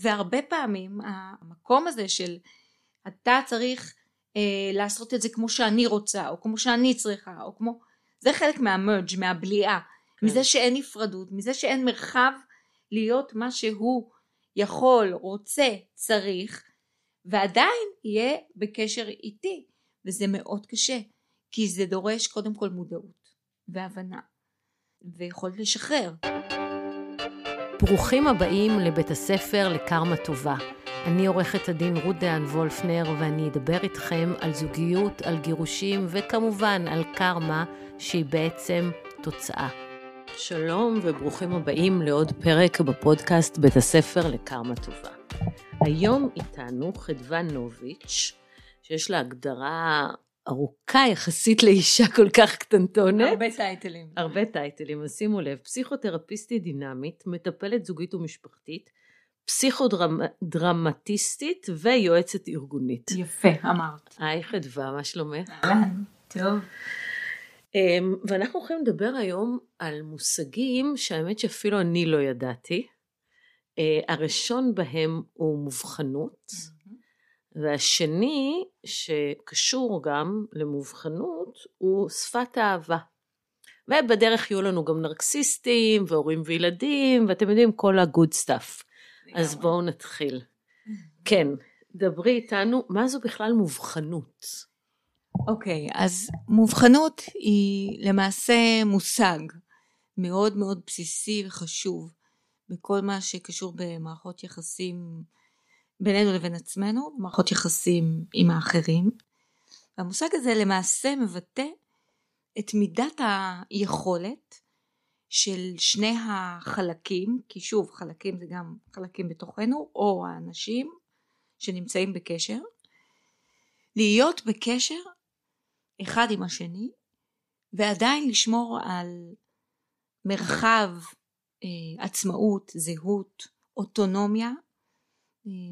והרבה פעמים המקום הזה של אתה צריך אה, לעשות את זה כמו שאני רוצה או כמו שאני צריכה או כמו זה חלק מהמרג' מהבליעה כן. מזה שאין נפרדות מזה שאין מרחב להיות מה שהוא יכול רוצה צריך ועדיין יהיה בקשר איתי וזה מאוד קשה כי זה דורש קודם כל מודעות והבנה ויכולת לשחרר. ברוכים הבאים לבית הספר לקרמה טובה. אני עורכת הדין רות דהן וולפנר ואני אדבר איתכם על זוגיות, על גירושים וכמובן על קרמה שהיא בעצם תוצאה. שלום וברוכים הבאים לעוד פרק בפודקאסט בית הספר לקרמה טובה. היום איתנו חדווה נוביץ', שיש לה הגדרה ארוכה יחסית לאישה כל כך קטנטונת. הרבה טייטלים. הרבה טייטלים, אז שימו לב, פסיכותרפיסטית דינמית, מטפלת זוגית ומשפחתית, פסיכודרמטיסטית ויועצת ארגונית. יפה, אמרת. היי חדווה, מה שלומך? אהלן, טוב. אמ, ואנחנו הולכים לדבר היום על מושגים שהאמת שאפילו אני לא ידעתי. אה, הראשון בהם הוא מובחנות. והשני שקשור גם למובחנות הוא שפת האהבה. ובדרך יהיו לנו גם נרקסיסטים והורים וילדים ואתם יודעים כל ה good stuff. אז בואו נתחיל. כן, דברי איתנו, מה זו בכלל מובחנות? אוקיי, okay, אז מובחנות היא למעשה מושג מאוד מאוד בסיסי וחשוב בכל מה שקשור במערכות יחסים בינינו לבין עצמנו, במערכות יחסים עם האחרים. והמושג הזה למעשה מבטא את מידת היכולת של שני החלקים, כי שוב חלקים זה גם חלקים בתוכנו, או האנשים שנמצאים בקשר, להיות בקשר אחד עם השני ועדיין לשמור על מרחב אה, עצמאות, זהות, אוטונומיה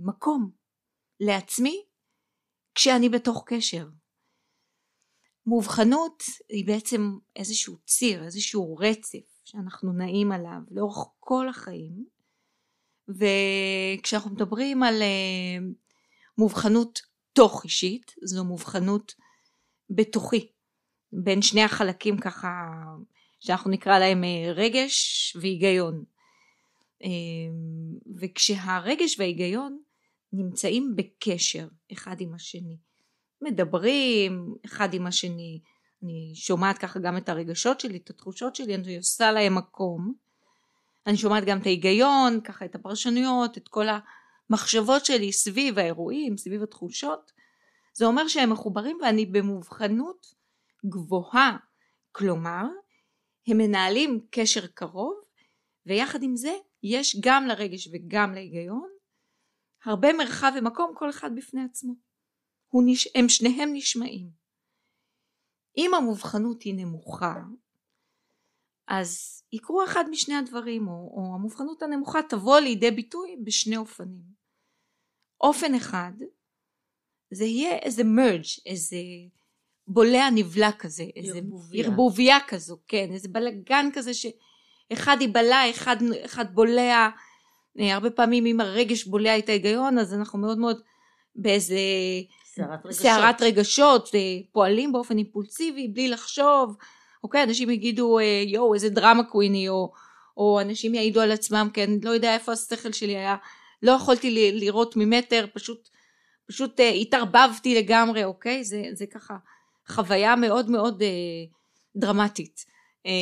מקום לעצמי כשאני בתוך קשר. מובחנות היא בעצם איזשהו ציר, איזשהו רצף שאנחנו נעים עליו לאורך כל החיים וכשאנחנו מדברים על אה, מובחנות תוך אישית זו מובחנות בתוכי בין שני החלקים ככה שאנחנו נקרא להם אה, רגש והיגיון וכשהרגש וההיגיון נמצאים בקשר אחד עם השני. מדברים אחד עם השני. אני שומעת ככה גם את הרגשות שלי את התחושות שלי אני עושה להם מקום. אני שומעת גם את ההיגיון ככה את הפרשנויות את כל המחשבות שלי סביב האירועים סביב התחושות. זה אומר שהם מחוברים ואני במובחנות גבוהה. כלומר הם מנהלים קשר קרוב ויחד עם זה יש גם לרגש וגם להיגיון הרבה מרחב ומקום כל אחד בפני עצמו. נש... הם שניהם נשמעים. אם המובחנות היא נמוכה אז יקרו אחד משני הדברים או, או המובחנות הנמוכה תבוא לידי ביטוי בשני אופנים. אופן אחד זה יהיה איזה מרג' איזה בולע נבלע כזה, איזה ערבוביה כזו, כן, איזה בלגן כזה ש... אחד ייבלע, אחד, אחד בולע, אה, הרבה פעמים אם הרגש בולע את ההיגיון אז אנחנו מאוד מאוד באיזה סערת רגשות, סערת רגשות פועלים באופן אימפולסיבי בלי לחשוב, אוקיי, אנשים יגידו אה, יואו איזה דרמה קוויני או, או אנשים יעידו על עצמם, כן, לא יודע איפה השכל שלי היה, לא יכולתי לראות ממטר, פשוט, פשוט אה, התערבבתי לגמרי, אוקיי, זה, זה ככה חוויה מאוד מאוד אה, דרמטית. אה,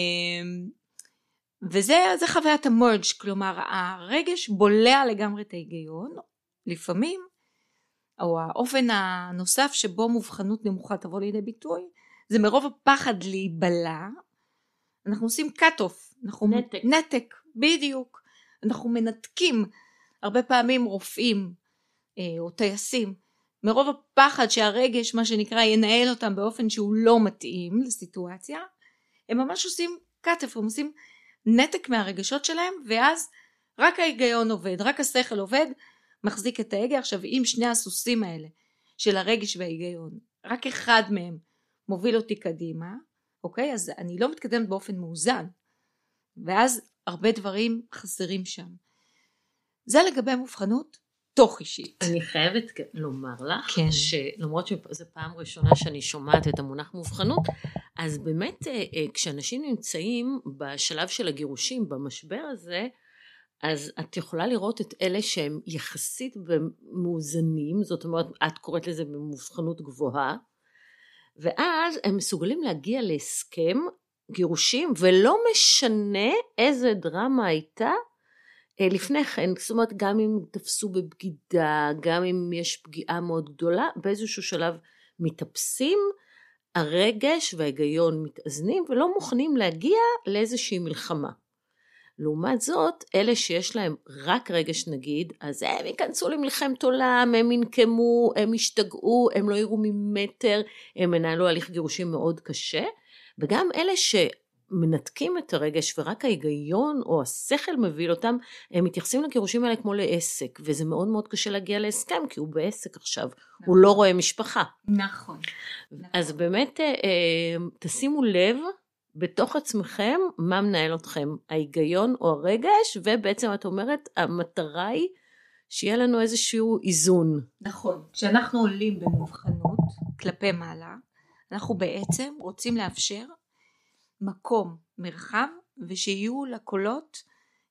וזה חוויית המרג' כלומר הרגש בולע לגמרי את ההיגיון. לפעמים או האופן הנוסף שבו מובחנות נמוכה תבוא לידי ביטוי זה מרוב הפחד להיבלע. אנחנו עושים cut off אנחנו נתק. נתק בדיוק. אנחנו מנתקים. הרבה פעמים רופאים אה, או טייסים מרוב הפחד שהרגש מה שנקרא ינהל אותם באופן שהוא לא מתאים לסיטואציה הם ממש עושים cut off הם עושים נתק מהרגשות שלהם ואז רק ההיגיון עובד, רק השכל עובד, מחזיק את ההגה. עכשיו אם שני הסוסים האלה של הרגש וההיגיון, רק אחד מהם מוביל אותי קדימה, אוקיי? אז אני לא מתקדמת באופן מאוזן, ואז הרבה דברים חסרים שם. זה לגבי מובחנות תוך אישית. אני חייבת לומר לך, כן. שלמרות שזו פעם ראשונה שאני שומעת את המונח מובחנות, אז באמת אה, אה, כשאנשים נמצאים בשלב של הגירושים, במשבר הזה, אז את יכולה לראות את אלה שהם יחסית מאוזנים, זאת אומרת, את קוראת לזה במובחנות גבוהה, ואז הם מסוגלים להגיע להסכם גירושים, ולא משנה איזה דרמה הייתה, אה, לפני כן, זאת אומרת גם אם תפסו בבגידה, גם אם יש פגיעה מאוד גדולה, באיזשהו שלב מתאפסים, הרגש וההיגיון מתאזנים ולא מוכנים להגיע לאיזושהי מלחמה. לעומת זאת, אלה שיש להם רק רגש נגיד, אז הם ייכנסו למלחמת עולם, הם ינקמו, הם ישתגעו, הם לא יראו ממטר, הם ינהלו הליך גירושים מאוד קשה, וגם אלה ש... מנתקים את הרגש ורק ההיגיון או השכל מביא אותם, הם מתייחסים לגירושים האלה כמו לעסק, וזה מאוד מאוד קשה להגיע להסכם, כי הוא בעסק עכשיו, נכון. הוא לא רואה משפחה. נכון. אז באמת אה, אה, תשימו לב בתוך עצמכם מה מנהל אתכם, ההיגיון או הרגש, ובעצם את אומרת המטרה היא שיהיה לנו איזשהו איזון. נכון, כשאנחנו עולים במובחנות כלפי מעלה, אנחנו בעצם רוצים לאפשר מקום, מרחב, ושיהיו לקולות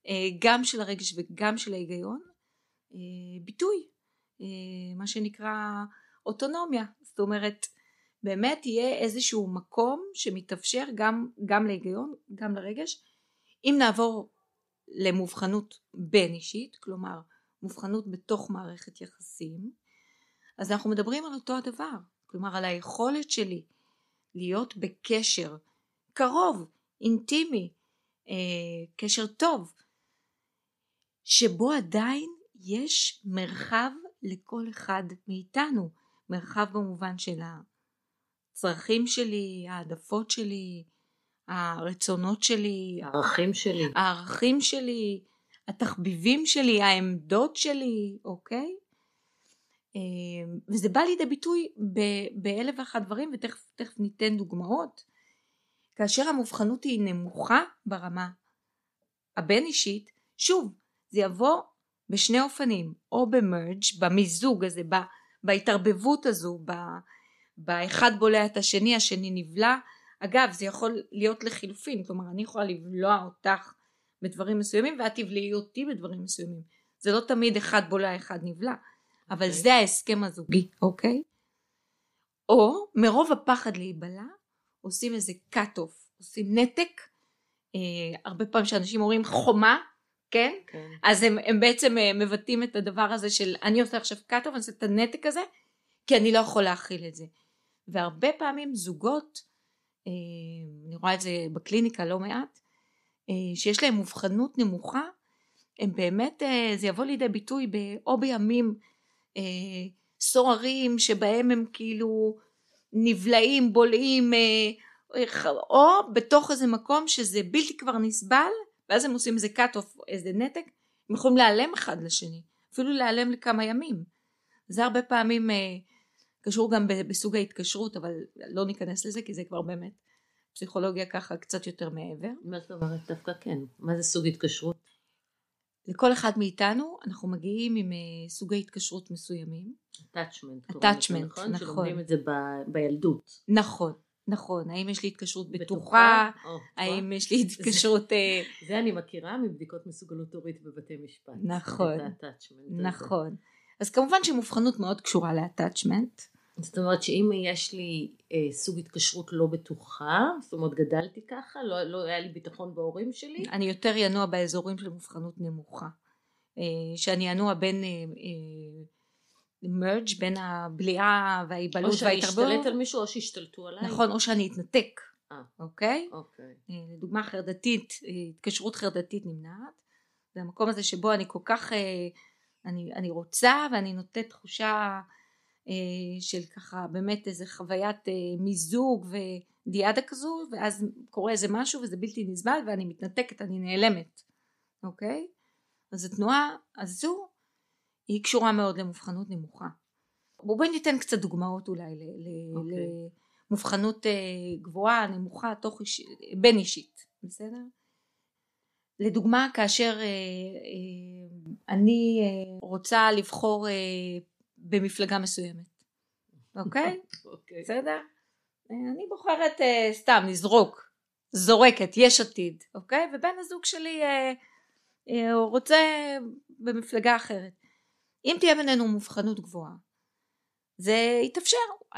אה, גם של הרגש וגם של ההיגיון אה, ביטוי, אה, מה שנקרא אוטונומיה, זאת אומרת באמת יהיה איזשהו מקום שמתאפשר גם, גם להיגיון, גם לרגש. אם נעבור למובחנות בין אישית, כלומר מובחנות בתוך מערכת יחסים, אז אנחנו מדברים על אותו הדבר, כלומר על היכולת שלי להיות בקשר קרוב, אינטימי, אה, קשר טוב, שבו עדיין יש מרחב לכל אחד מאיתנו, מרחב במובן של הצרכים שלי, העדפות שלי, הרצונות שלי, הערכים שלי, הערכים שלי, התחביבים שלי, העמדות שלי, אוקיי? אה, וזה בא לידי ביטוי באלף ואחת דברים ותכף ניתן דוגמאות כאשר המובחנות היא נמוכה ברמה הבין אישית, שוב, זה יבוא בשני אופנים, או במרג', במיזוג הזה, בהתערבבות הזו, באחד בולע את השני, השני נבלע. אגב, זה יכול להיות לחילופין, כלומר אני יכולה לבלוע אותך בדברים מסוימים ואת תבלעי אותי בדברים מסוימים. זה לא תמיד אחד בולע אחד נבלע, אבל okay. אוקיי. זה ההסכם הזוגי, אוקיי? Okay? או מרוב הפחד להיבלע, עושים איזה cut off, עושים נתק, אה, הרבה פעמים שאנשים אומרים חומה, כן? כן. אז הם, הם בעצם אה, מבטאים את הדבר הזה של אני עושה עכשיו cut off, אני עושה את הנתק הזה, כי אני לא יכול להכיל את זה. והרבה פעמים זוגות, אה, אני רואה את זה בקליניקה לא מעט, אה, שיש להם מובחנות נמוכה, הם באמת, אה, זה יבוא לידי ביטוי ב, או בימים אה, סוערים שבהם הם כאילו נבלעים, בולעים, אה, או בתוך איזה מקום שזה בלתי כבר נסבל, ואז הם עושים איזה cut off, איזה נתק, הם יכולים להיעלם אחד לשני, אפילו להיעלם לכמה ימים. זה הרבה פעמים אה, קשור גם בסוג ההתקשרות, אבל לא ניכנס לזה כי זה כבר באמת פסיכולוגיה ככה קצת יותר מעבר. מה זאת אומרת דווקא כן? מה זה סוג התקשרות? לכל אחד מאיתנו אנחנו מגיעים עם uh, סוגי התקשרות מסוימים. attachment. attachment, נכון. נכון. שלומדים את זה ב, בילדות. נכון, נכון. האם יש לי התקשרות בטוחה? בטוחה האם יש לי התקשרות... אה, זה אני מכירה מבדיקות מסוגלות הורית בבתי משפט. נכון. נכון. אז כמובן שמובחנות מאוד קשורה ל-attachment. זאת אומרת שאם יש לי אה, סוג התקשרות לא בטוחה, זאת אומרת גדלתי ככה, לא, לא היה לי ביטחון בהורים שלי. אני יותר ינוע באזורים של מובחנות נמוכה. אה, שאני ינוע בין אה, אה, מרג' בין הבליעה וההיבלות וההתערבות. או שאני אשתלט על מישהו או שישתלטו עליי. נכון, או שאני אתנתק. אה. אוקיי? אוקיי. אה, לדוגמה חרדתית, אה, התקשרות חרדתית נמנעת. זה המקום הזה שבו אני כל כך, אה, אני, אני רוצה ואני נותנת תחושה של ככה באמת איזה חוויית אה, מיזוג ודיאדה כזו ואז קורה איזה משהו וזה בלתי נסבל ואני מתנתקת אני נעלמת אוקיי? אז התנועה הזו היא קשורה מאוד למובחנות נמוכה. בואי ניתן קצת דוגמאות אולי אוקיי. למובחנות אה, גבוהה נמוכה תוך איש... בין אישית בסדר? לדוגמה כאשר אני אה, רוצה לבחור אה, במפלגה מסוימת, אוקיי? אוקיי. בסדר? אה, אני בוחרת אה, סתם לזרוק, זורקת, יש עתיד, אוקיי? ובן הזוג שלי אה, אה, הוא רוצה במפלגה אחרת. אם תהיה בינינו מובחנות גבוהה, זה יתאפשר.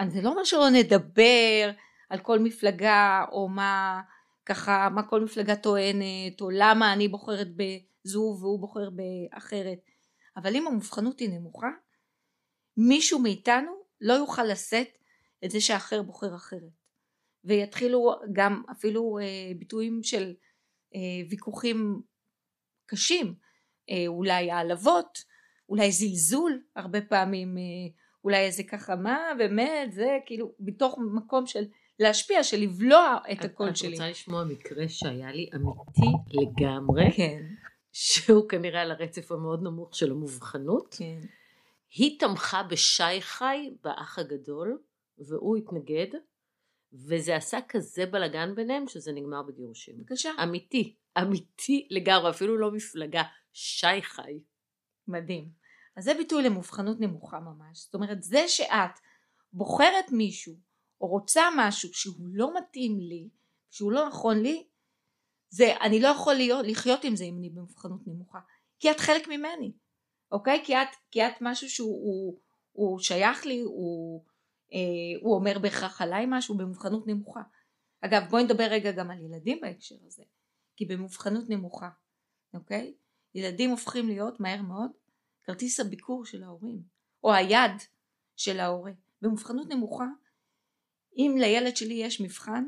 זה לא אומר שלא נדבר על כל מפלגה או מה ככה מה כל מפלגה טוענת או למה אני בוחרת בזו והוא בוחר באחרת אבל אם המובחנות היא נמוכה מישהו מאיתנו לא יוכל לשאת את זה שהאחר בוחר אחרת ויתחילו גם אפילו אה, ביטויים של אה, ויכוחים קשים אה, אולי העלבות אולי זלזול הרבה פעמים אה, אולי איזה ככה מה באמת זה כאילו בתוך מקום של להשפיע של לבלוע את הקול את שלי. את רוצה לשמוע מקרה שהיה לי אמיתי לגמרי, כן, שהוא כנראה על הרצף המאוד נמוך של המובחנות. כן. היא תמכה בשי חי באח הגדול והוא התנגד וזה עשה כזה בלאגן ביניהם שזה נגמר בגירושים. בבקשה. אמיתי, אמיתי לגמרי, אפילו לא מפלגה, שי חי. מדהים. אז זה ביטוי למובחנות נמוכה ממש. זאת אומרת זה שאת בוחרת מישהו או רוצה משהו שהוא לא מתאים לי, שהוא לא נכון לי, זה אני לא יכול להיות, לחיות עם זה אם אני במובחנות נמוכה. כי את חלק ממני, אוקיי? כי את, כי את משהו שהוא הוא, הוא שייך לי, הוא, אה, הוא אומר בהכרח עליי משהו במובחנות נמוכה. אגב בואי נדבר רגע גם על ילדים בהקשר הזה. כי במובחנות נמוכה, אוקיי? ילדים הופכים להיות מהר מאוד כרטיס הביקור של ההורים, או היד של ההורה. במובחנות נמוכה, אם לילד שלי יש מבחן,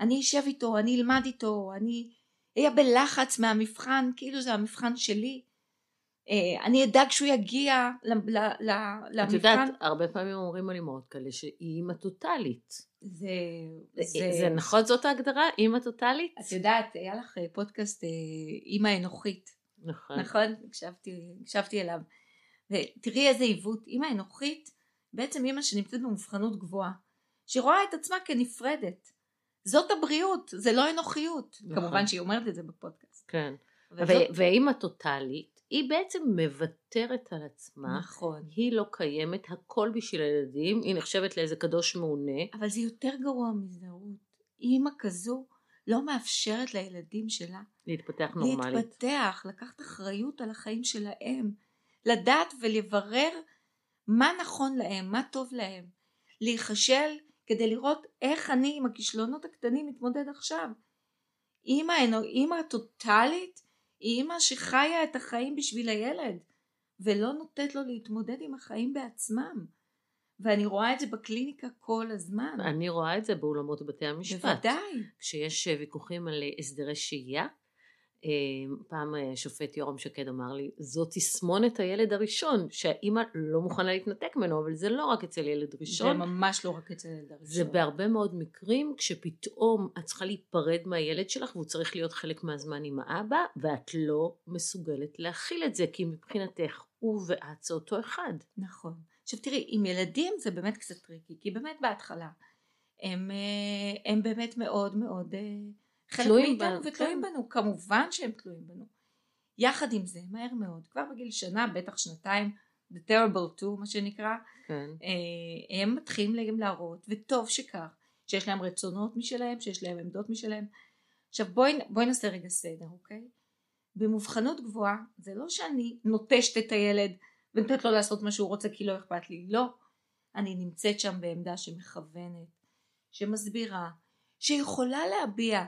אני אשב איתו, אני אלמד איתו, אני אהיה בלחץ מהמבחן, כאילו זה המבחן שלי. אה, אני אדאג שהוא יגיע ל- ל- ל- את למבחן. יודעת, הרבה פעמים אומרים על אמהות כאלה שהיא אימא טוטאלית. זה, זה, זה נכון זאת ההגדרה? אימא טוטאלית? את יודעת, היה לך אה, פודקאסט אה, אימא אנוכית. נכון. נכון? הקשבתי, הקשבתי אליו. ותראי איזה עיוות, אימא אנוכית, בעצם אימא שנמצאת במובחנות גבוהה, שרואה את עצמה כנפרדת. זאת הבריאות, זה לא אנוכיות. נכון. כמובן שהיא אומרת את זה בפודקאסט. כן. אבל ו- זאת- ואימא טוטאלית, היא בעצם מוותרת על עצמה. נכון. היא לא קיימת, הכל בשביל הילדים, היא נחשבת לאיזה קדוש מעונה. אבל זה יותר גרוע מזה, רות. אימא כזו לא מאפשרת לילדים שלה להתפתח נורמלית. להתפתח, לקחת אחריות על החיים שלהם, לדעת ולברר מה נכון להם, מה טוב להם, להיכשל כדי לראות איך אני עם הכישלונות הקטנים מתמודד עכשיו. אימא, אימא טוטאלית היא אימא שחיה את החיים בשביל הילד ולא נותנת לו להתמודד עם החיים בעצמם. ואני רואה את זה בקליניקה כל הזמן. אני רואה את זה באולמות בתי המשפט. בוודאי. כשיש אה, ויכוחים על אה, הסדרי שהייה, פעם אה, שופט יורם שקד אמר לי, זאת תסמונת הילד הראשון, שהאימא לא מוכנה להתנתק ממנו, אבל זה לא רק אצל ילד זה ראשון, ממש לא רק אצל הילד הראשון. זה בהרבה מאוד מקרים כשפתאום את צריכה להיפרד מהילד שלך והוא צריך להיות חלק מהזמן עם האבא ואת לא מסוגלת להכיל את זה כי מבחינתך הוא ואת זה אותו אחד. נכון. עכשיו תראי, עם ילדים זה באמת קצת טריקי, כי באמת בהתחלה הם, אה, הם באמת מאוד מאוד אה, חלק תלויים מאיתנו בנו, ותלויים כן. בנו, כמובן שהם תלויים בנו. יחד עם זה, מהר מאוד, כבר בגיל שנה, בטח שנתיים, the terrible two מה שנקרא, כן. אה, הם מתחילים להם להראות, וטוב שכך, שיש להם רצונות משלהם, שיש להם עמדות משלהם. עכשיו בואי, בואי נעשה רגע סדר, אוקיי? במובחנות גבוהה זה לא שאני נוטשת את הילד ונותנת לו לעשות מה שהוא רוצה כי לא אכפת לי, לא. אני נמצאת שם בעמדה שמכוונת, שמסבירה, שיכולה להביע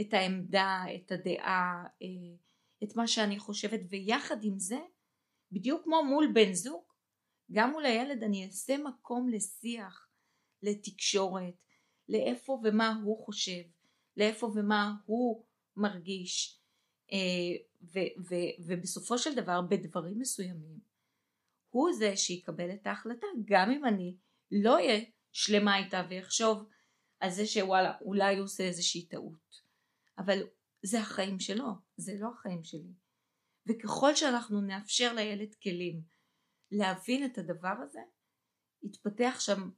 את העמדה, את הדעה, אה, את מה שאני חושבת, ויחד עם זה, בדיוק כמו מול בן זוג, גם מול הילד אני אעשה מקום לשיח, לתקשורת, לאיפה ומה הוא חושב, לאיפה ומה הוא מרגיש, אה, ו- ו- ובסופו של דבר בדברים מסוימים הוא זה שיקבל את ההחלטה גם אם אני לא אהיה שלמה איתה ויחשוב על זה שוואלה אולי הוא עושה איזושהי טעות אבל זה החיים שלו זה לא החיים שלי וככל שאנחנו נאפשר לילד כלים להבין את הדבר הזה יתפתח שם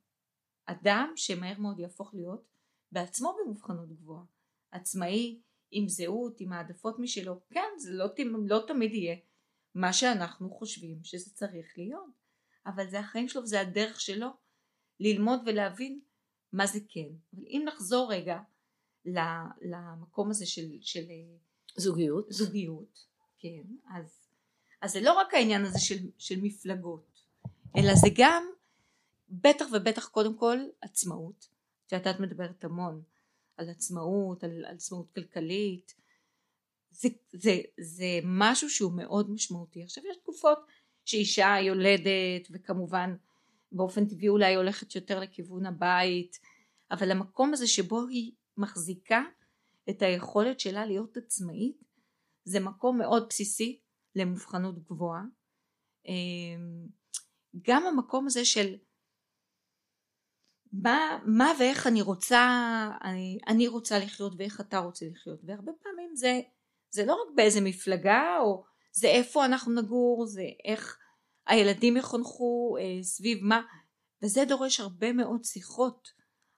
אדם שמהר מאוד יהפוך להיות בעצמו במובחנות גבוהה עצמאי עם זהות עם העדפות משלו כן זה לא, לא תמיד יהיה מה שאנחנו חושבים שזה צריך להיות. אבל זה החיים שלו וזה הדרך שלו ללמוד ולהבין מה זה כן. אבל אם נחזור רגע למקום הזה של, של זוגיות, זוגיות, כן, אז, אז זה לא רק העניין הזה של, של מפלגות, אלא זה גם בטח ובטח קודם כל עצמאות, שאת את מדברת המון על עצמאות, על, על עצמאות כלכלית, זה, זה, זה משהו שהוא מאוד משמעותי. עכשיו יש תקופות שאישה יולדת וכמובן באופן טבעי אולי הולכת יותר לכיוון הבית, אבל המקום הזה שבו היא מחזיקה את היכולת שלה להיות עצמאית. זה מקום מאוד בסיסי למובחנות גבוהה. אמ, גם המקום הזה של מה, מה ואיך אני רוצה, אני, אני רוצה לחיות ואיך אתה רוצה לחיות, והרבה פעמים זה, זה לא רק באיזה מפלגה, או זה איפה אנחנו נגור, זה איך הילדים יחונכו, אה, סביב מה, וזה דורש הרבה מאוד שיחות,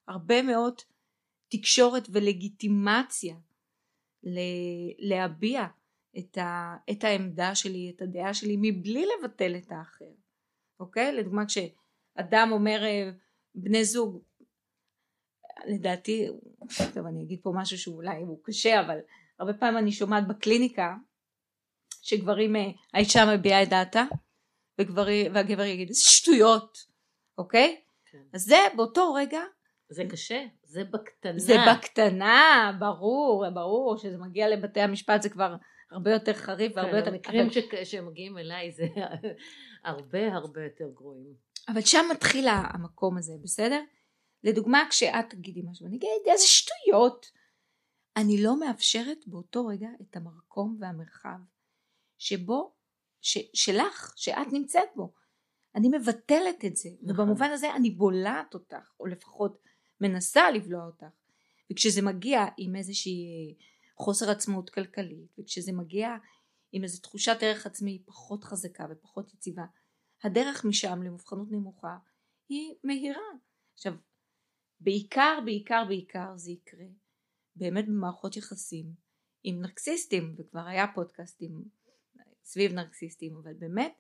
הרבה מאוד תקשורת ולגיטימציה להביע את, ה, את העמדה שלי, את הדעה שלי, מבלי לבטל את האחר, אוקיי? לדוגמה כשאדם אומר אה, בני זוג, לדעתי, טוב אני אגיד פה משהו שאולי הוא קשה, אבל הרבה פעמים אני שומעת בקליניקה שגברים, אה, האישה מביעה את דעתה וגבר, והגבר יגיד שטויות, אוקיי? כן. אז זה באותו רגע זה קשה, זה בקטנה. זה בקטנה, ברור, ברור, שזה מגיע לבתי המשפט זה כבר הרבה יותר חריף והרבה כן, יותר... המקרים אבל... שמגיעים אליי זה הרבה הרבה יותר גרועים. אבל שם מתחיל המקום הזה, בסדר? לדוגמה, כשאת תגידי משהו, אני אגיד, איזה שטויות. אני לא מאפשרת באותו רגע את המקום והמרחב שבו, ש, שלך, שאת נמצאת בו. אני מבטלת את זה, נכון. ובמובן הזה אני בולעת אותך, או לפחות מנסה לבלוע אותך וכשזה מגיע עם איזושהי חוסר עצמאות כלכלית וכשזה מגיע עם איזו תחושת ערך עצמי פחות חזקה ופחות יציבה הדרך משם למובחנות נמוכה היא מהירה. עכשיו בעיקר בעיקר בעיקר זה יקרה באמת במערכות יחסים עם נרקסיסטים וכבר היה פודקאסטים סביב נרקסיסטים אבל באמת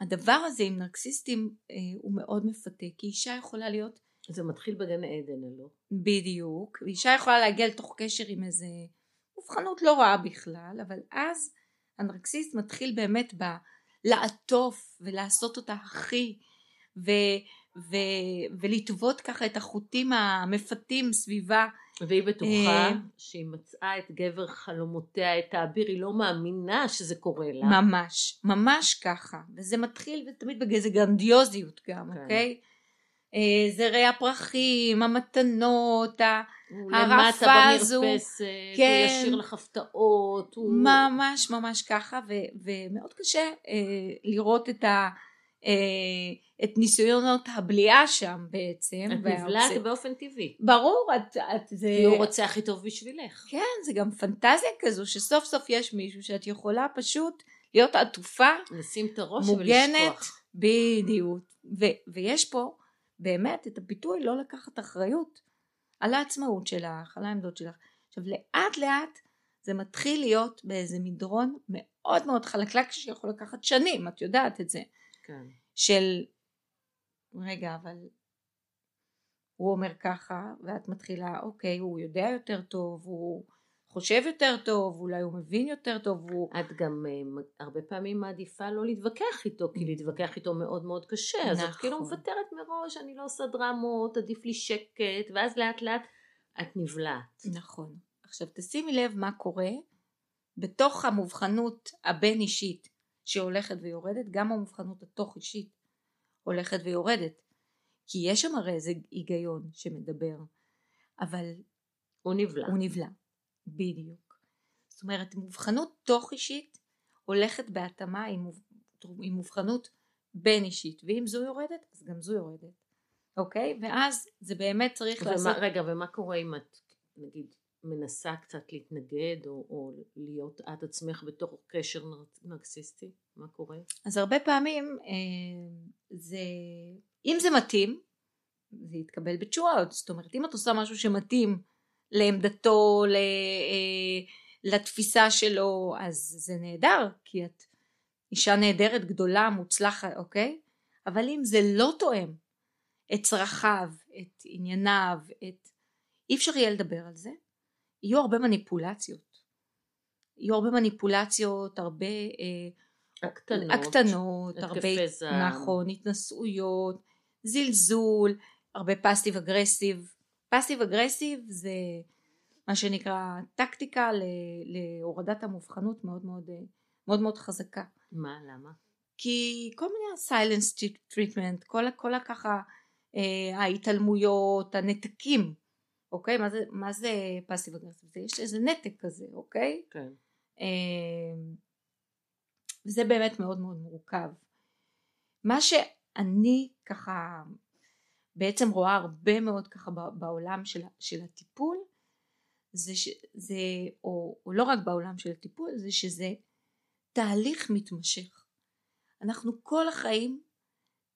הדבר הזה עם נרקסיסטים אה, הוא מאוד מפתה כי אישה יכולה להיות זה מתחיל בגן עדן, לא? בדיוק. אישה יכולה להגיע לתוך קשר עם איזה מובחנות לא רעה בכלל, אבל אז הנרקסיסט מתחיל באמת ב... לעטוף ולעשות אותה הכי ו... ו... ולטוות ככה את החוטים המפתים סביבה. והיא בטוחה אה, שהיא מצאה את גבר חלומותיה, את האביר, היא לא מאמינה שזה קורה לה. ממש, ממש ככה. וזה מתחיל תמיד באיזה גרנדיוזיות גם, כן. אוקיי? אה, זרי הפרחים, המתנות, הרעפה הזו. במרפסת, כן, הוא ישאיר לך הפתעות. הוא... ממש ממש ככה, ו- ומאוד קשה אה, לראות את, ה- אה, את ניסיונות הבליעה שם בעצם. את נבלעת באופן טבעי. ברור, את, את זה... כי הוא רוצה הכי טוב בשבילך. כן, זה גם פנטזיה כזו, שסוף סוף יש מישהו שאת יכולה פשוט להיות עטופה. לשים את הראש מוגנת, ולשכוח. בדיוק. ו- ויש פה באמת את הביטוי לא לקחת אחריות על העצמאות שלך, על העמדות שלך. עכשיו לאט לאט זה מתחיל להיות באיזה מדרון מאוד מאוד חלקלק שיכול לקחת שנים, את יודעת את זה. כן. של רגע אבל הוא אומר ככה ואת מתחילה אוקיי הוא יודע יותר טוב הוא חושב יותר טוב, אולי הוא מבין יותר טוב. הוא... את גם uh, הרבה פעמים מעדיפה לא להתווכח איתו, כי להתווכח איתו מאוד מאוד קשה, נכון. אז את כאילו נכון. מוותרת מראש, אני לא עושה דרמות, עדיף לי שקט, ואז לאט לאט את נבלעת. נכון. עכשיו תשימי לב מה קורה בתוך המובחנות הבין אישית שהולכת ויורדת, גם המובחנות התוך אישית הולכת ויורדת. כי יש שם הרי איזה היגיון שמדבר, אבל הוא נבלע. הוא נבלע. בדיוק. זאת אומרת מובחנות תוך אישית הולכת בהתאמה עם, עם מובחנות בין אישית ואם זו יורדת אז גם זו יורדת אוקיי ואז זה באמת צריך ומה, לעשות רגע ומה קורה אם את נגיד מנסה קצת להתנגד או, או להיות את עצמך בתוך קשר נרקסיסטי מה קורה? אז הרבה פעמים אה, זה אם זה מתאים זה יתקבל בתשואות זאת אומרת אם את עושה משהו שמתאים לעמדתו, אה, לתפיסה שלו, אז זה נהדר, כי את אישה נהדרת, גדולה, מוצלחת, אוקיי? אבל אם זה לא תואם את צרכיו, את ענייניו, את... אי אפשר יהיה לדבר על זה. יהיו הרבה מניפולציות. יהיו הרבה מניפולציות, הרבה... אה, הקטנות, הקטנות, הרבה, זעם. נכון, התנשאויות, זלזול, הרבה passive aggressive. passive aggressive זה מה שנקרא טקטיקה ל- להורדת המובחנות מאוד מאוד אה, מאוד מאוד חזקה. מה, למה? כי כל מיני silence treatment, כל, כל הככה אה, ההתעלמויות, הנתקים, אוקיי? מה זה, מה זה passive aggressive? זה יש איזה נתק כזה, אוקיי? כן. אה, וזה באמת מאוד מאוד מורכב. מה שאני ככה בעצם רואה הרבה מאוד ככה בעולם של, של הטיפול זה, ש, זה או, או לא רק בעולם של הטיפול זה שזה תהליך מתמשך. אנחנו כל החיים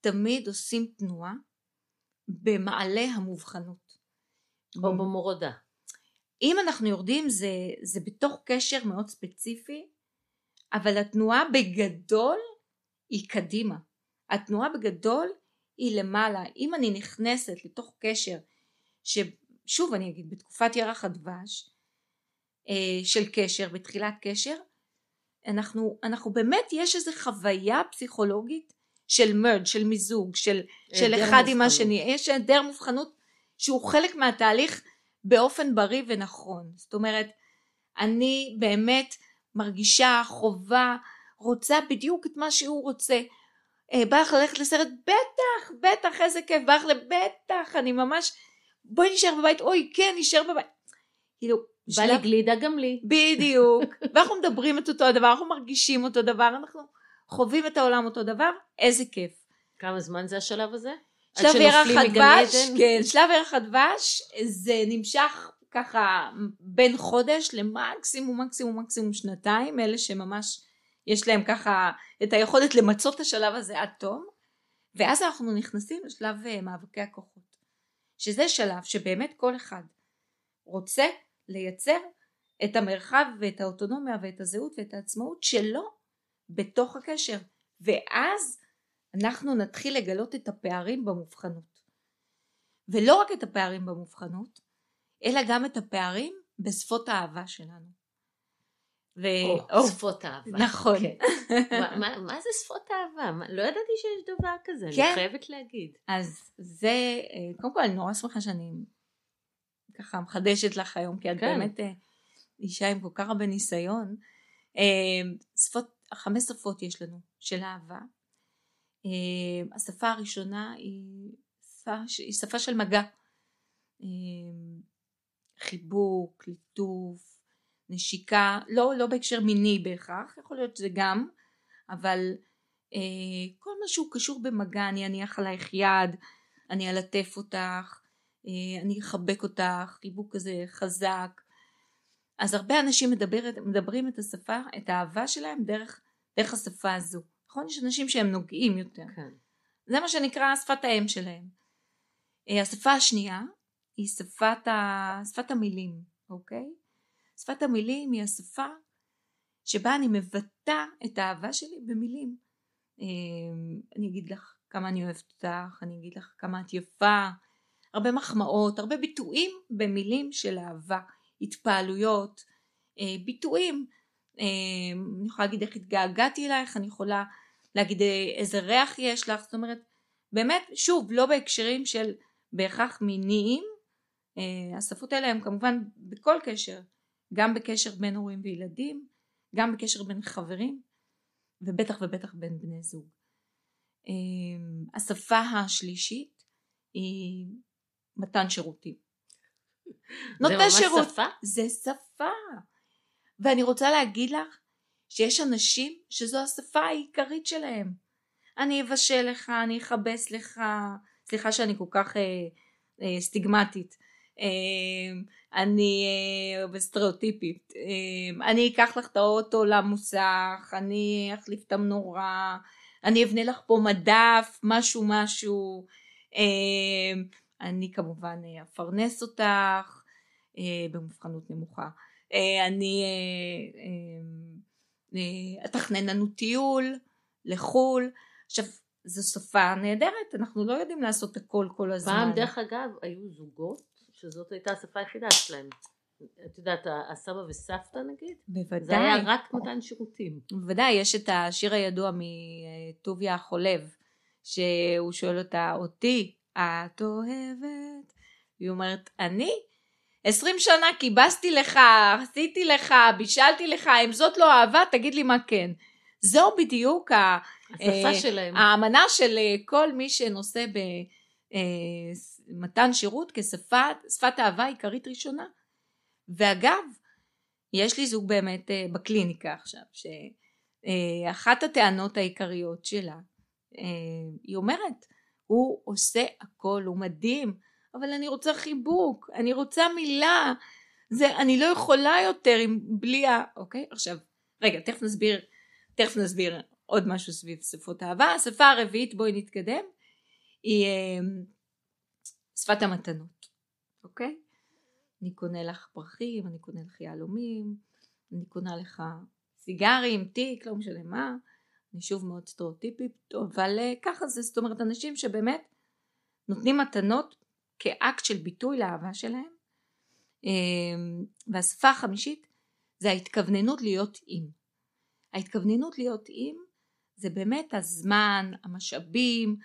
תמיד עושים תנועה במעלה המובחנות. או במורדה. אם אנחנו יורדים זה, זה בתוך קשר מאוד ספציפי, אבל התנועה בגדול היא קדימה. התנועה בגדול היא למעלה. אם אני נכנסת לתוך קשר, ששוב אני אגיד, בתקופת ירח הדבש, אה, של קשר, בתחילת קשר, אנחנו, אנחנו באמת, יש איזו חוויה פסיכולוגית של מרג', של מיזוג, של, של אחד עם מובחנות. השני. יש היעדר מובחנות שהוא חלק מהתהליך באופן בריא ונכון. זאת אומרת, אני באמת מרגישה חובה, רוצה בדיוק את מה שהוא רוצה. אה, בא לך ללכת לסרט? בטח, בטח, איזה כיף. בא לך לבטח, אני ממש... בואי נשאר בבית, אוי, כן, נשאר בבית. כאילו, בא לי גלידה גם לי. בדיוק. ואנחנו מדברים את אותו הדבר, אנחנו מרגישים אותו דבר, אנחנו חווים את העולם אותו דבר, איזה כיף. כמה זמן זה השלב הזה? שלב ירח הדבש? כן, שלב ירח הדבש זה נמשך ככה בין חודש למקסימום מקסימום מקסימום שנתיים, אלה שממש יש להם ככה את היכולת למצות את השלב הזה עד תום, ואז אנחנו נכנסים לשלב אה, מאבקי הכוחות, שזה שלב שבאמת כל אחד רוצה לייצר את המרחב ואת האוטונומיה ואת הזהות ואת העצמאות שלו בתוך הקשר, ואז אנחנו נתחיל לגלות את הפערים במובחנות. ולא רק את הפערים במובחנות, אלא גם את הפערים בשפות האהבה שלנו. ו... או, או, שפות אהבה. נכון. כן. מה- מה- מה זה שפות אהבה? מה- לא ידעתי שיש דבר כזה, אני כן. חייבת להגיד. אז זה, אה, קודם כל אני נורא שמחה שאני ככה מחדשת לך היום, כי את כן. באמת אה, אישה עם כל כך הרבה ניסיון. אה, שפות, חמש שפות יש לנו של אהבה. אה, השפה הראשונה היא שפה, היא שפה של מגע. חיבוק, ליטוף, נשיקה, לא, לא בהקשר מיני בהכרח, יכול להיות שזה גם, אבל אה, כל מה שהוא קשור במגע, אני אניח עלייך יד, אני אלטף אותך, אה, אני אחבק אותך, חיבוק כזה חזק. אז הרבה אנשים מדבר, מדברים את השפה, את האהבה שלהם דרך, דרך השפה הזו. נכון? יש אנשים שהם נוגעים יותר. כן. זה מה שנקרא שפת האם שלהם. אה, השפה השנייה היא שפת, ה... שפת המילים, אוקיי? שפת המילים היא השפה שבה אני מבטא את האהבה שלי במילים. אה, אני אגיד לך כמה אני אוהבת אותך, אני אגיד לך כמה את יפה, הרבה מחמאות, הרבה ביטויים במילים של אהבה, התפעלויות, אה, ביטויים. אה, אני יכולה להגיד איך התגעגעתי אלייך, אני יכולה להגיד אה, איזה ריח יש לך, זאת אומרת, באמת, שוב, לא בהקשרים של בהכרח מיניים, אה, השפות האלה הן כמובן בכל קשר, גם בקשר בין הורים וילדים, גם בקשר בין חברים, ובטח ובטח בין בני זוג. אה, השפה השלישית היא מתן שירותים. זה נותן ממש שירות. שפה? זה שפה. ואני רוצה להגיד לך שיש אנשים שזו השפה העיקרית שלהם. אני אבשל לך, אני אכבס לך, סליחה שאני כל כך אה, אה, סטיגמטית. אה, אני אה, סטריאוטיפית. אה, אני אקח לך את האוטו למוסך, אני אחליף את המנורה, אני אבנה לך פה מדף, משהו משהו. אה, אני כמובן אה, אפרנס אותך אה, במובחנות נמוכה. אני אתכנן לנו טיול, לחו"ל. עכשיו, זו שפה נהדרת, אנחנו לא יודעים לעשות הכל כל הזמן. פעם, דרך אגב, היו זוגות שזאת הייתה השפה היחידה שלהם. את יודעת, הסבא וסבתא נגיד? בוודאי. זה היה רק מתן שירותים. בוודאי, יש את השיר הידוע מטוביה החולב, שהוא שואל אותה, אותי את אוהבת? היא אומרת, אני? עשרים שנה כיבסתי לך, עשיתי לך, בישלתי לך, אם זאת לא אהבה, תגיד לי מה כן. זו בדיוק השפה שלהם. האמנה של אה, כל מי שנושא במתן שירות כשפת אהבה עיקרית ראשונה. ואגב, יש לי זוג באמת אה, בקליניקה עכשיו, שאחת הטענות העיקריות שלה, אה, היא אומרת, הוא עושה הכל, הוא מדהים, אבל אני רוצה חיבוק, אני רוצה מילה, זה, אני לא יכולה יותר עם, בלי ה... אוקיי? עכשיו, רגע, תכף נסביר, תכף נסביר עוד משהו סביב שפות אהבה. השפה הרביעית, בואי נתקדם, היא אה, שפת המתנות, אוקיי? אני קונה לך פרחים, אני קונה לך יהלומים, אני קונה לך סיגרים, תיק, לא משנה מה. אני שוב מאוד סטריאוטיפית, אבל uh, ככה זה, זאת אומרת אנשים שבאמת נותנים מתנות כאקט של ביטוי לאהבה שלהם. Um, והשפה החמישית זה ההתכווננות להיות עם. ההתכווננות להיות עם זה באמת הזמן, המשאבים,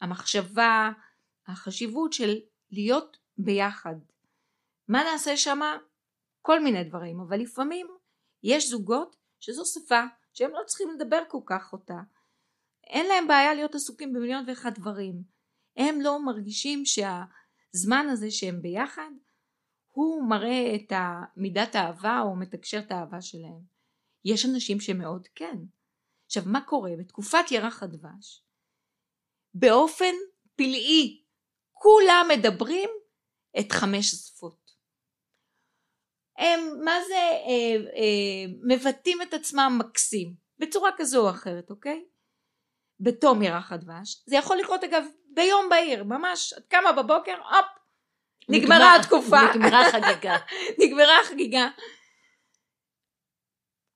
המחשבה, החשיבות של להיות ביחד. מה נעשה שמה? כל מיני דברים, אבל לפעמים יש זוגות שזו שפה שהם לא צריכים לדבר כל כך אותה. אין להם בעיה להיות עסוקים במיליון ואחד דברים. הם לא מרגישים שהזמן הזה שהם ביחד הוא מראה את מידת האהבה או מתקשר את האהבה שלהם. יש אנשים שמאוד כן. עכשיו מה קורה? בתקופת ירח הדבש באופן פלאי כולם מדברים את חמש השפות. הם מה זה אה, אה, מבטאים את עצמם מקסים בצורה כזו או אחרת אוקיי? בתום ירח הדבש. זה יכול לקרות אגב ביום בהיר ממש את קמה בבוקר הופ נגמרה נגמר, התקופה. נגמרה חגיגה נגמרה חגיגה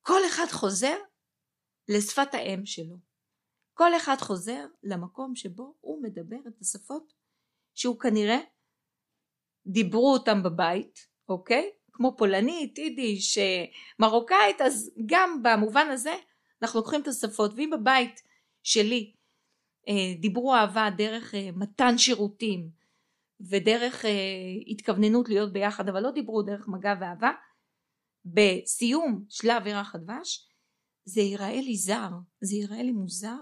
כל אחד חוזר לשפת האם שלו. כל אחד חוזר למקום שבו הוא מדבר את השפות שהוא כנראה דיברו אותם בבית אוקיי כמו פולנית, יידיש, מרוקאית, אז גם במובן הזה אנחנו לוקחים את השפות, ואם בבית שלי אה, דיברו אהבה דרך אה, מתן שירותים ודרך אה, התכווננות להיות ביחד, אבל לא דיברו דרך מגע ואהבה, בסיום שלב ירח הדבש זה ייראה לי זר, זה ייראה לי מוזר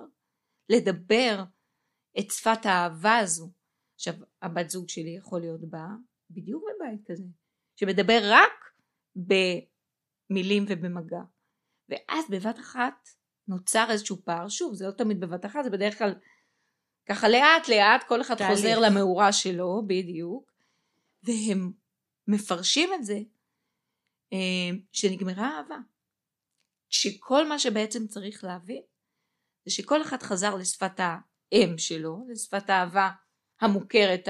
לדבר את שפת האהבה הזו. עכשיו הבת זוג שלי יכול להיות בה בדיוק בבית כזה. שמדבר רק במילים ובמגע. ואז בבת אחת נוצר איזשהו פער, שוב זה לא תמיד בבת אחת, זה בדרך כלל ככה לאט לאט כל אחד תהליך. חוזר למאורה שלו בדיוק, והם מפרשים את זה אה, שנגמרה האהבה. שכל מה שבעצם צריך להבין זה שכל אחד חזר לשפת האם שלו, לשפת האהבה המוכרת,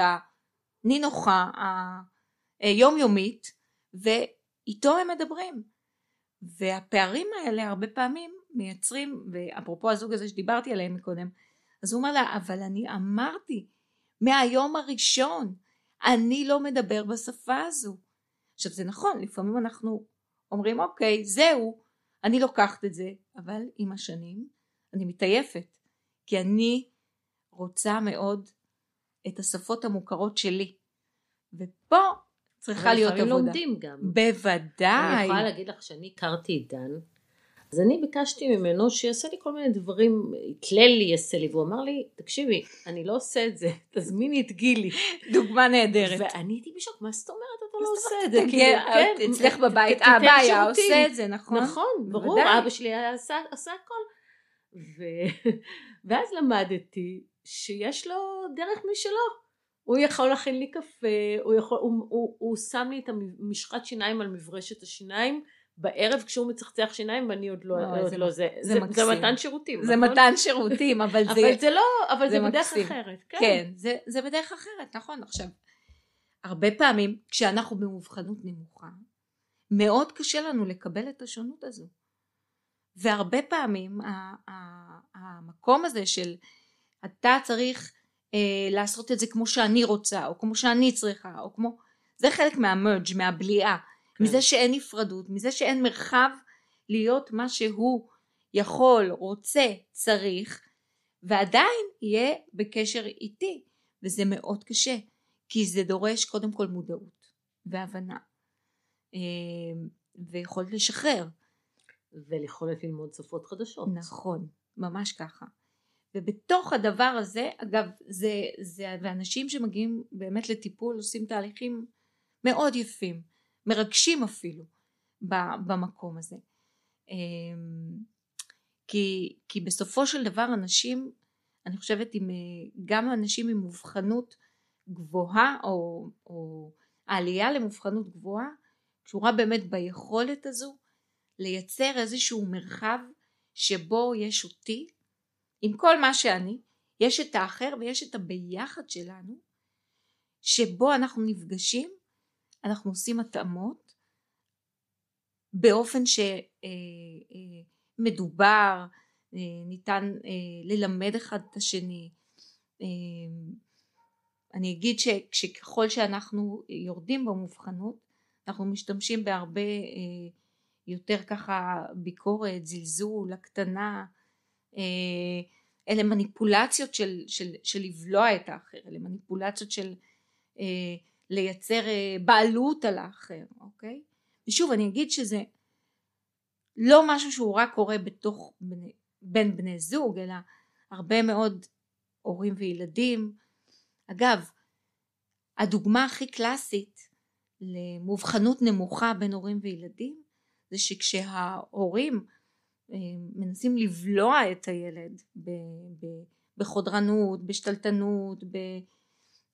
הנינוחה, אה, יומיומית ואיתו הם מדברים. והפערים האלה הרבה פעמים מייצרים ואפרופו הזוג הזה שדיברתי עליהם מקודם אז הוא אומר לה אבל אני אמרתי מהיום הראשון אני לא מדבר בשפה הזו. עכשיו זה נכון לפעמים אנחנו אומרים אוקיי זהו אני לוקחת את זה אבל עם השנים אני מתעייפת כי אני רוצה מאוד את השפות המוכרות שלי ופה צריכה להיות עבודה. לפעמים לומדים גם. בוודאי. אני יכולה להגיד לך שאני הכרתי את דן, אז אני ביקשתי ממנו שיעשה לי כל מיני דברים, יתלה לי, יעשה לי, והוא אמר לי, תקשיבי, אני לא עושה את זה, תזמיני את גילי. דוגמה נהדרת. ואני הייתי בשוק, מה זאת אומרת אתה לא עושה את זה? כאילו, כן, אצלך בבית, אבא היה עושה את זה, נכון? נכון, ברור, אבא שלי עשה הכל. ואז למדתי שיש לו דרך משלו. הוא יכול להכין לי קפה, הוא, יכול, הוא, הוא, הוא שם לי את המשחת שיניים על מברשת השיניים בערב כשהוא מצחצח שיניים ואני עוד לא, לא, זה, לא זה, זה, זה, זה מתן שירותים, זה נכון? מתן שירותים, אבל זה, אבל זה לא, אבל זה, זה בדרך אחרת, כן, כן זה, זה בדרך אחרת, נכון, עכשיו, הרבה פעמים כשאנחנו במובחנות נמוכה, מאוד קשה לנו לקבל את השונות הזו, והרבה פעמים המקום הזה של אתה צריך אה, לעשות את זה כמו שאני רוצה או כמו שאני צריכה או כמו זה חלק מהמרג' מהבליעה. כן. מזה שאין נפרדות מזה שאין מרחב להיות מה שהוא יכול רוצה צריך ועדיין יהיה בקשר איתי וזה מאוד קשה כי זה דורש קודם כל מודעות והבנה אה, ויכולת לשחרר. וליכולת ללמוד שפות חדשות. נכון ממש ככה ובתוך הדבר הזה אגב זה, זה ואנשים שמגיעים באמת לטיפול עושים תהליכים מאוד יפים מרגשים אפילו במקום הזה. אמ, כי, כי בסופו של דבר אנשים אני חושבת עם גם אנשים עם מובחנות גבוהה או, או העלייה למובחנות גבוהה קשורה באמת ביכולת הזו לייצר איזשהו מרחב שבו יש אותי עם כל מה שאני, יש את האחר ויש את הביחד שלנו, שבו אנחנו נפגשים, אנחנו עושים התאמות באופן שמדובר, אה, אה, ניתן אה, ללמד אחד את השני. אני אגיד שככל שאנחנו יורדים במובחנות, אנחנו משתמשים בהרבה יותר ככה ביקורת, זלזול, הקטנה, אלה מניפולציות של, של, של לבלוע את האחר, אלה מניפולציות של אה, לייצר אה, בעלות על האחר, אוקיי? ושוב אני אגיד שזה לא משהו שהוא רק קורה בתוך בני, בין בני זוג, אלא הרבה מאוד הורים וילדים. אגב, הדוגמה הכי קלאסית למובחנות נמוכה בין הורים וילדים זה שכשההורים אה, מנסים לבלוע את הילד בחודרנות, בשתלטנות, ב...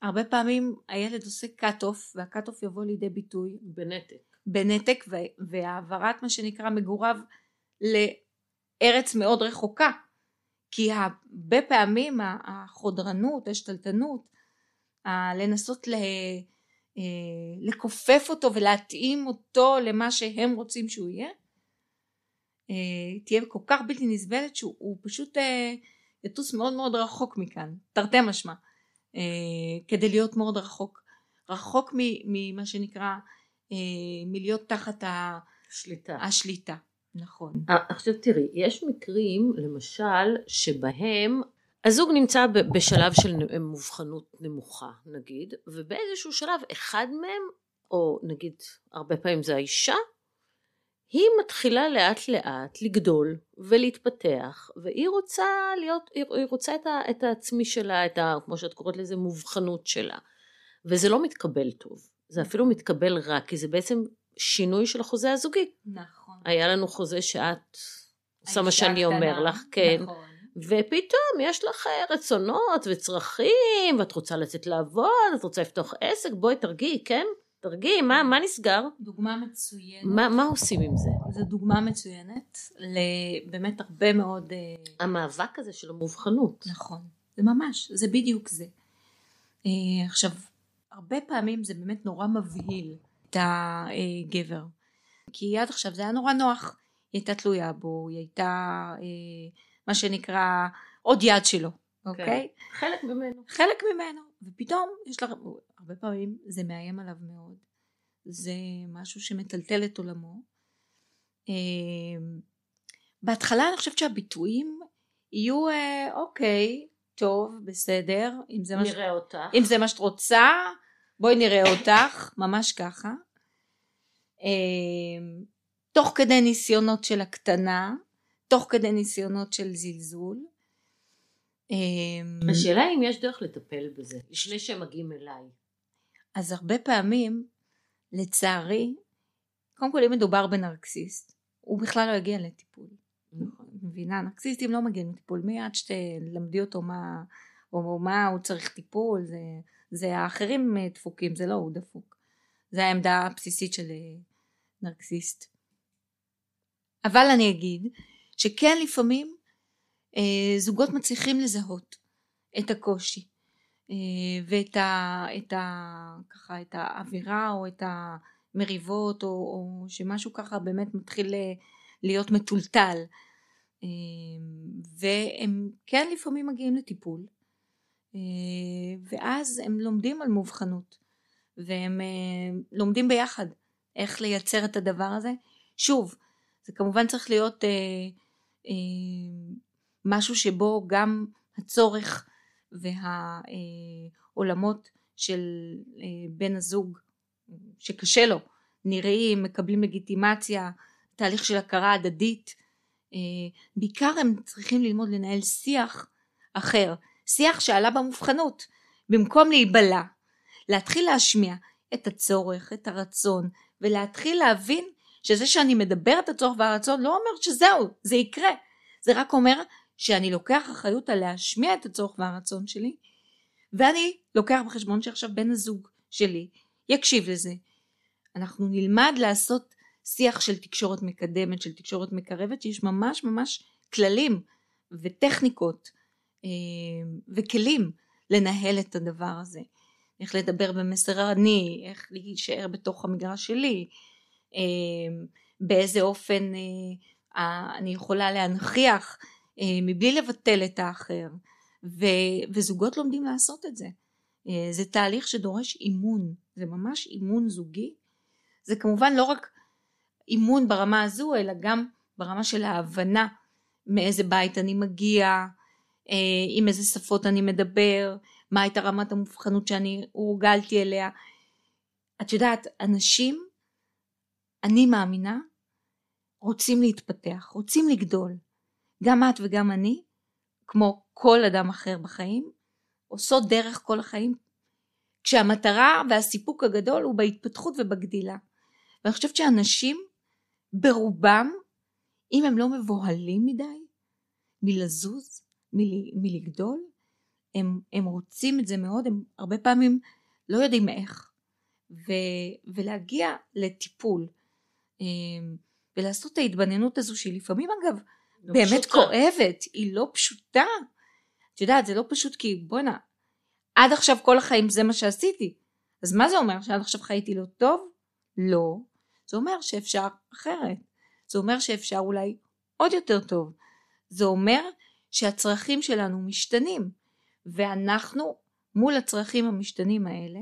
הרבה פעמים הילד עושה cut off והcut off יבוא לידי ביטוי בנתק. בנתק והעברת מה שנקרא מגוריו לארץ מאוד רחוקה. כי הרבה פעמים החודרנות, השתלטנות, לנסות ל... אה, לכופף אותו ולהתאים אותו למה שהם רוצים שהוא יהיה תהיה כל כך בלתי נסבלת שהוא פשוט אה, יטוס מאוד מאוד רחוק מכאן תרתי משמע כדי להיות מאוד רחוק רחוק ממה שנקרא מלהיות תחת השליטה. השליטה נכון. עכשיו תראי יש מקרים למשל שבהם הזוג נמצא בשלב של מובחנות נמוכה נגיד ובאיזשהו שלב אחד מהם או נגיד הרבה פעמים זה האישה היא מתחילה לאט לאט לגדול ולהתפתח והיא רוצה להיות היא רוצה את, ה, את העצמי שלה את ה, כמו שאת קוראת לזה מובחנות שלה. וזה לא מתקבל טוב זה אפילו מתקבל רע כי זה בעצם שינוי של החוזה הזוגי. נכון. היה לנו חוזה שאת עושה מה שאני אומר לך כן. נכון. ופתאום יש לך אה, רצונות וצרכים, ואת רוצה לצאת לעבוד, את רוצה לפתוח עסק, בואי תרגיעי, כן? תרגיעי, מה, מה נסגר? דוגמה מצוינת. מה, מה עושים עם זה? זו דוגמה מצוינת לבאמת הרבה מאוד... אה, המאבק הזה של המובחנות. נכון, זה ממש, זה בדיוק זה. אה, עכשיו, הרבה פעמים זה באמת נורא מבהיל את הגבר. כי עד עכשיו זה היה נורא נוח. היא הייתה תלויה בו, היא הייתה... מה שנקרא עוד יד שלו, כן. אוקיי? כן. חלק ממנו. חלק ממנו, ופתאום יש לך, הרבה פעמים זה מאיים עליו מאוד, זה משהו שמטלטל את עולמו. אמ, בהתחלה אני חושבת שהביטויים יהיו אה, אוקיי, טוב, בסדר, אם זה, מה, ש... אם זה מה שאת רוצה, בואי נראה אותך, ממש ככה. אמ, תוך כדי ניסיונות של הקטנה, תוך כדי ניסיונות של זלזול. אמ, השאלה אם יש דרך לטפל בזה, לפני שהם מגיעים אליי. אז הרבה פעמים, לצערי, קודם כל אם מדובר בנרקסיסט, הוא בכלל לא יגיע לטיפול. נכון. מבינה? נרקסיסטים לא מגיעים לטיפול, מיד שתלמדי אותו מה, או מה הוא צריך טיפול, זה, זה האחרים דפוקים, זה לא הוא דפוק. זה העמדה הבסיסית של אה, נרקסיסט. אבל אני אגיד שכן לפעמים אה, זוגות מצליחים לזהות את הקושי אה, ואת ה, את ה, ככה, את האווירה או את המריבות או, או שמשהו ככה באמת מתחיל להיות מטולטל והם כן לפעמים מגיעים לטיפול, ואז הם לומדים על מובחנות, והם לומדים ביחד איך לייצר את הדבר הזה. שוב, זה כמובן צריך להיות אה, אה, משהו שבו גם הצורך והעולמות של אה, בן הזוג שקשה לו נראים, מקבלים לגיטימציה, תהליך של הכרה הדדית. אה, בעיקר הם צריכים ללמוד לנהל שיח אחר, שיח שעלה במובחנות, במקום להיבלע, להתחיל להשמיע את הצורך, את הרצון, ולהתחיל להבין שזה שאני מדבר את הצורך והרצון לא אומר שזהו, זה יקרה. זה רק אומר שאני לוקח אחריות על להשמיע את הצורך והרצון שלי, ואני לוקח בחשבון שעכשיו בן הזוג שלי יקשיב לזה. אנחנו נלמד לעשות שיח של תקשורת מקדמת, של תקשורת מקרבת, שיש ממש ממש כללים וטכניקות אה, וכלים לנהל את הדבר הזה. איך לדבר במסר אני, איך להישאר בתוך המגרש שלי, אה, באיזה אופן אה, אני יכולה להנכיח מבלי לבטל את האחר ו, וזוגות לומדים לעשות את זה. זה תהליך שדורש אימון זה ממש אימון זוגי. זה כמובן לא רק אימון ברמה הזו אלא גם ברמה של ההבנה מאיזה בית אני מגיע עם איזה שפות אני מדבר מה הייתה רמת המובחנות שאני הורגלתי אליה. את יודעת אנשים אני מאמינה, רוצים להתפתח, רוצים לגדול. גם את וגם אני, כמו כל אדם אחר בחיים, עושות דרך כל החיים, כשהמטרה והסיפוק הגדול הוא בהתפתחות ובגדילה. ואני חושבת שאנשים ברובם, אם הם לא מבוהלים מדי מלזוז, מל, מלגדול, הם, הם רוצים את זה מאוד, הם הרבה פעמים לא יודעים איך. ו, ולהגיע לטיפול, אמ, ולעשות את ההתבננות הזו שהיא לפעמים אגב לא באמת פשוטה. כואבת, היא לא פשוטה. את יודעת זה לא פשוט כי בואנה עד עכשיו כל החיים זה מה שעשיתי אז מה זה אומר שעד עכשיו חייתי לא טוב? לא. זה אומר שאפשר אחרת. זה אומר שאפשר אולי עוד יותר טוב. זה אומר שהצרכים שלנו משתנים ואנחנו מול הצרכים המשתנים האלה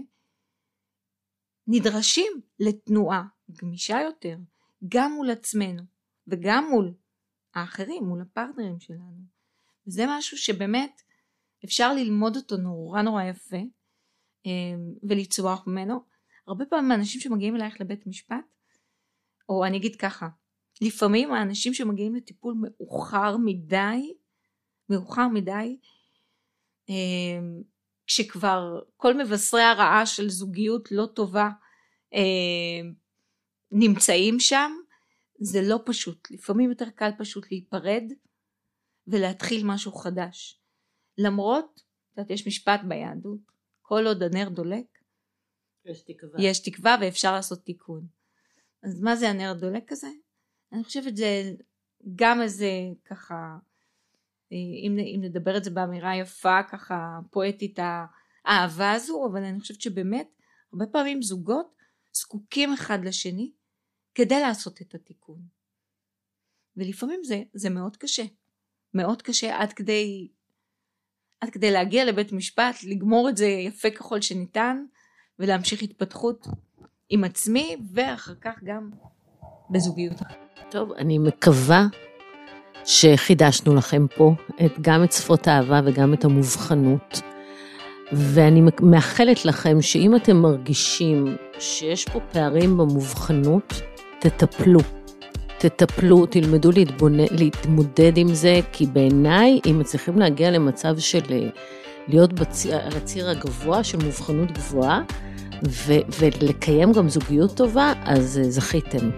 נדרשים לתנועה גמישה יותר, גם מול עצמנו וגם מול האחרים, מול הפרטנרים שלנו. זה משהו שבאמת אפשר ללמוד אותו נורא נורא יפה אמ, ולצרוח ממנו. הרבה פעמים האנשים שמגיעים אלייך לבית משפט, או אני אגיד ככה, לפעמים האנשים שמגיעים לטיפול מאוחר מדי, מאוחר מדי, אמ, כשכבר כל מבשרי הרעה של זוגיות לא טובה אמ, נמצאים שם, זה לא פשוט. לפעמים יותר קל פשוט להיפרד ולהתחיל משהו חדש. למרות, את יודעת, יש משפט ביהדות, כל עוד הנר דולק, יש תקווה. יש תקווה ואפשר לעשות תיקון. אז מה זה הנר דולק הזה? אני חושבת זה גם איזה ככה, אם, אם נדבר את זה באמירה יפה ככה פואטית האהבה הזו, אבל אני חושבת שבאמת הרבה פעמים זוגות זקוקים אחד לשני כדי לעשות את התיקון. ולפעמים זה, זה מאוד קשה, מאוד קשה עד כדי, עד כדי להגיע לבית משפט, לגמור את זה יפה ככל שניתן ולהמשיך התפתחות עם עצמי ואחר כך גם בזוגיות. טוב, אני מקווה שחידשנו לכם פה את, גם את שפות האהבה וגם את המובחנות. ואני מאחלת לכם שאם אתם מרגישים שיש פה פערים במובחנות, תטפלו. תטפלו, תלמדו להתבונ... להתמודד עם זה, כי בעיניי, אם מצליחים להגיע למצב של אה, להיות בציר, על הציר הגבוה, של מובחנות גבוהה, ו... ולקיים גם זוגיות טובה, אז אה, זכיתם.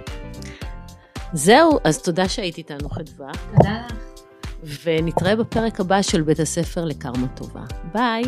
זהו, אז תודה שהיית איתנו חדווה. תודה לך. ונתראה בפרק הבא של בית הספר לקרמה טובה. ביי.